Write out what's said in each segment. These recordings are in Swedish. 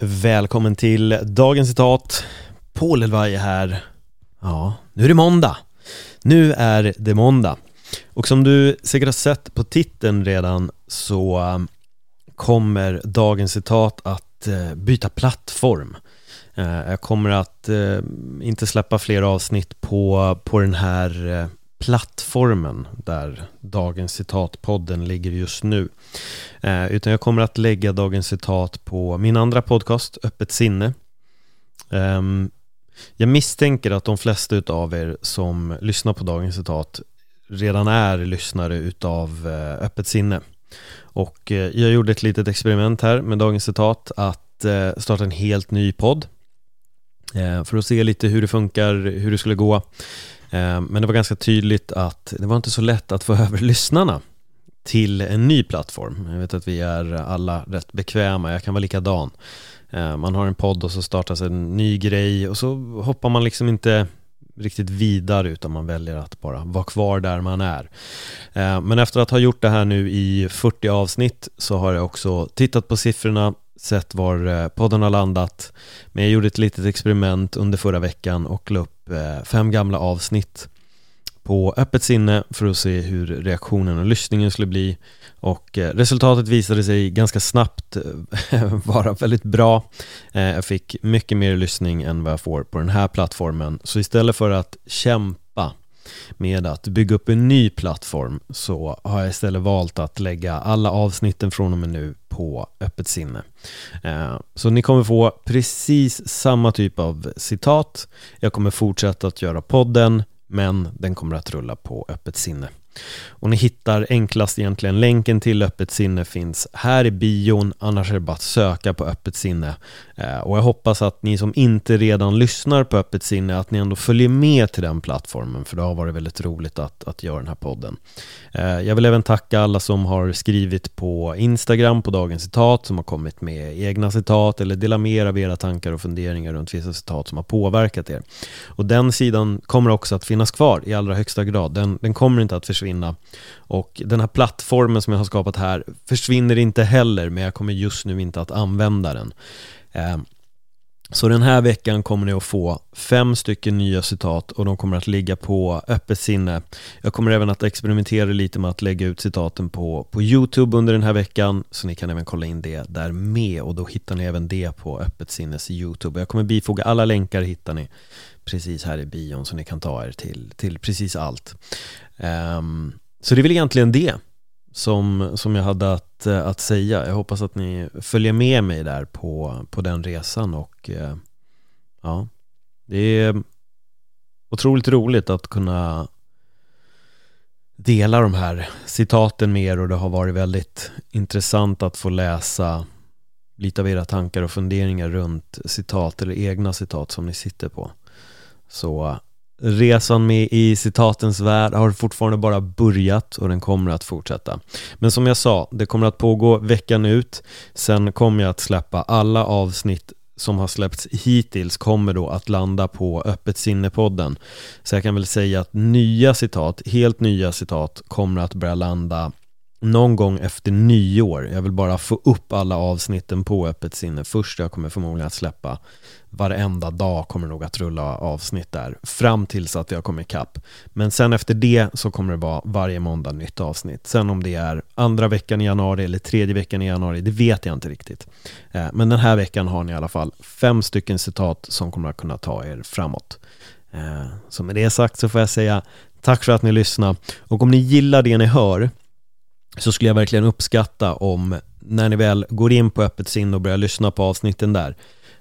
Välkommen till dagens citat. Paul Elvaje här. Ja, nu är det måndag. Nu är det måndag. Och som du säkert har sett på titeln redan så um, kommer dagens citat att eh, byta plattform. Eh, jag kommer att eh, inte släppa fler avsnitt på, på den här plattformen där dagens citat-podden ligger just nu. Eh, utan jag kommer att lägga dagens citat på min andra podcast, Öppet sinne. Eh, jag misstänker att de flesta av er som lyssnar på dagens citat redan är lyssnare utav eh, Öppet sinne. Och eh, jag gjorde ett litet experiment här med dagens citat att eh, starta en helt ny podd eh, för att se lite hur det funkar, hur det skulle gå. Eh, men det var ganska tydligt att det var inte så lätt att få över lyssnarna till en ny plattform. Jag vet att vi är alla rätt bekväma, jag kan vara likadan. Eh, man har en podd och så startas en ny grej och så hoppar man liksom inte riktigt vidare utan man väljer att bara vara kvar där man är. Eh, men efter att ha gjort det här nu i 40 avsnitt så har jag också tittat på siffrorna, sett var podden har landat. Men jag gjorde ett litet experiment under förra veckan och la upp Eh, fem gamla avsnitt på öppet sinne för att se hur reaktionen och lyssningen skulle bli och eh, resultatet visade sig ganska snabbt eh, vara väldigt bra. Jag fick mycket mer lyssning än vad jag får på den här plattformen så istället för att kämpa med att bygga upp en ny plattform så har jag istället valt att lägga alla avsnitten från och med nu på öppet sinne. Eh, så ni kommer få precis samma typ av citat. Jag kommer fortsätta att göra podden men den kommer att rulla på öppet sinne. Och ni hittar enklast egentligen länken till Öppet sinne finns här i bion, annars är det bara att söka på Öppet sinne. Eh, och jag hoppas att ni som inte redan lyssnar på Öppet sinne, att ni ändå följer med till den plattformen, för det har varit väldigt roligt att, att göra den här podden. Eh, jag vill även tacka alla som har skrivit på Instagram på dagens citat, som har kommit med egna citat eller delat med er av era tankar och funderingar runt vissa citat som har påverkat er. Och den sidan kommer också att finnas kvar i allra högsta grad. Den, den kommer inte att försvinna försvinna. Och den här plattformen som jag har skapat här försvinner inte heller, men jag kommer just nu inte att använda den. Eh, så den här veckan kommer ni att få fem stycken nya citat och de kommer att ligga på öppet sinne. Jag kommer även att experimentera lite med att lägga ut citaten på, på Youtube under den här veckan så ni kan även kolla in det där med och då hittar ni även det på öppet sinnes Youtube. Jag kommer bifoga alla länkar hittar ni precis här i bion så ni kan ta er till, till precis allt. Um, så det är väl egentligen det som, som jag hade att, eh, att säga. Jag hoppas att ni följer med mig där på, på den resan och eh, ja, det är otroligt roligt att kunna dela de här citaten med er och det har varit väldigt intressant att få läsa lite av era tankar och funderingar runt citat eller egna citat som ni sitter på. Så resan med i citatens värld har fortfarande bara börjat och den kommer att fortsätta. Men som jag sa, det kommer att pågå veckan ut. Sen kommer jag att släppa alla avsnitt som har släppts hittills kommer då att landa på Öppet sinne-podden. Så jag kan väl säga att nya citat, helt nya citat, kommer att börja landa någon gång efter nyår. Jag vill bara få upp alla avsnitten på öppet sinne först. Jag kommer förmodligen att släppa varenda dag kommer nog att rulla avsnitt där fram tills att jag kommer ikapp. Men sen efter det så kommer det vara varje måndag nytt avsnitt. Sen om det är andra veckan i januari eller tredje veckan i januari, det vet jag inte riktigt. Eh, men den här veckan har ni i alla fall fem stycken citat som kommer att kunna ta er framåt. Eh, så med det sagt så får jag säga tack för att ni lyssnade och om ni gillar det ni hör så skulle jag verkligen uppskatta om när ni väl går in på öppet sinne och börjar lyssna på avsnitten där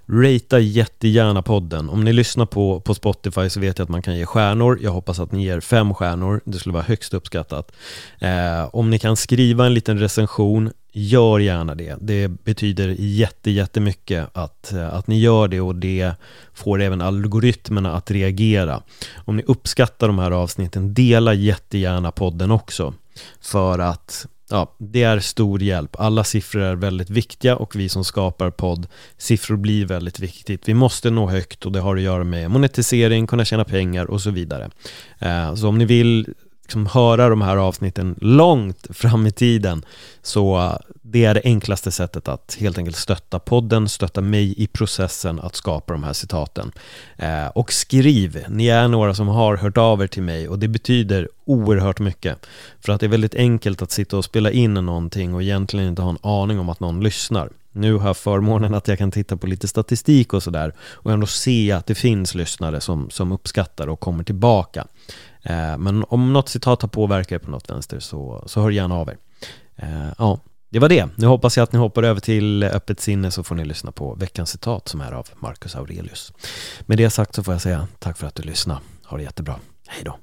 Rata jättegärna podden. Om ni lyssnar på, på Spotify så vet jag att man kan ge stjärnor. Jag hoppas att ni ger fem stjärnor. Det skulle vara högst uppskattat. Eh, om ni kan skriva en liten recension, gör gärna det. Det betyder jätte, jättemycket att, att ni gör det och det får även algoritmerna att reagera. Om ni uppskattar de här avsnitten, dela jättegärna podden också. För att ja, det är stor hjälp. Alla siffror är väldigt viktiga och vi som skapar podd, siffror blir väldigt viktigt. Vi måste nå högt och det har att göra med monetisering, kunna tjäna pengar och så vidare. Eh, så om ni vill liksom höra de här avsnitten långt fram i tiden så det är det enklaste sättet att helt enkelt stötta podden, stötta mig i processen att skapa de här citaten. Eh, och skriv, ni är några som har hört av er till mig och det betyder oerhört mycket. För att det är väldigt enkelt att sitta och spela in någonting och egentligen inte ha en aning om att någon lyssnar. Nu har jag förmånen att jag kan titta på lite statistik och sådär och ändå se att det finns lyssnare som, som uppskattar och kommer tillbaka. Eh, men om något citat har påverkat er på något vänster så, så hör gärna av er. Eh, ja, det var det. Nu hoppas jag att ni hoppar över till öppet sinne så får ni lyssna på veckans citat som är av Marcus Aurelius. Med det sagt så får jag säga tack för att du lyssnade. Ha det jättebra. Hej då.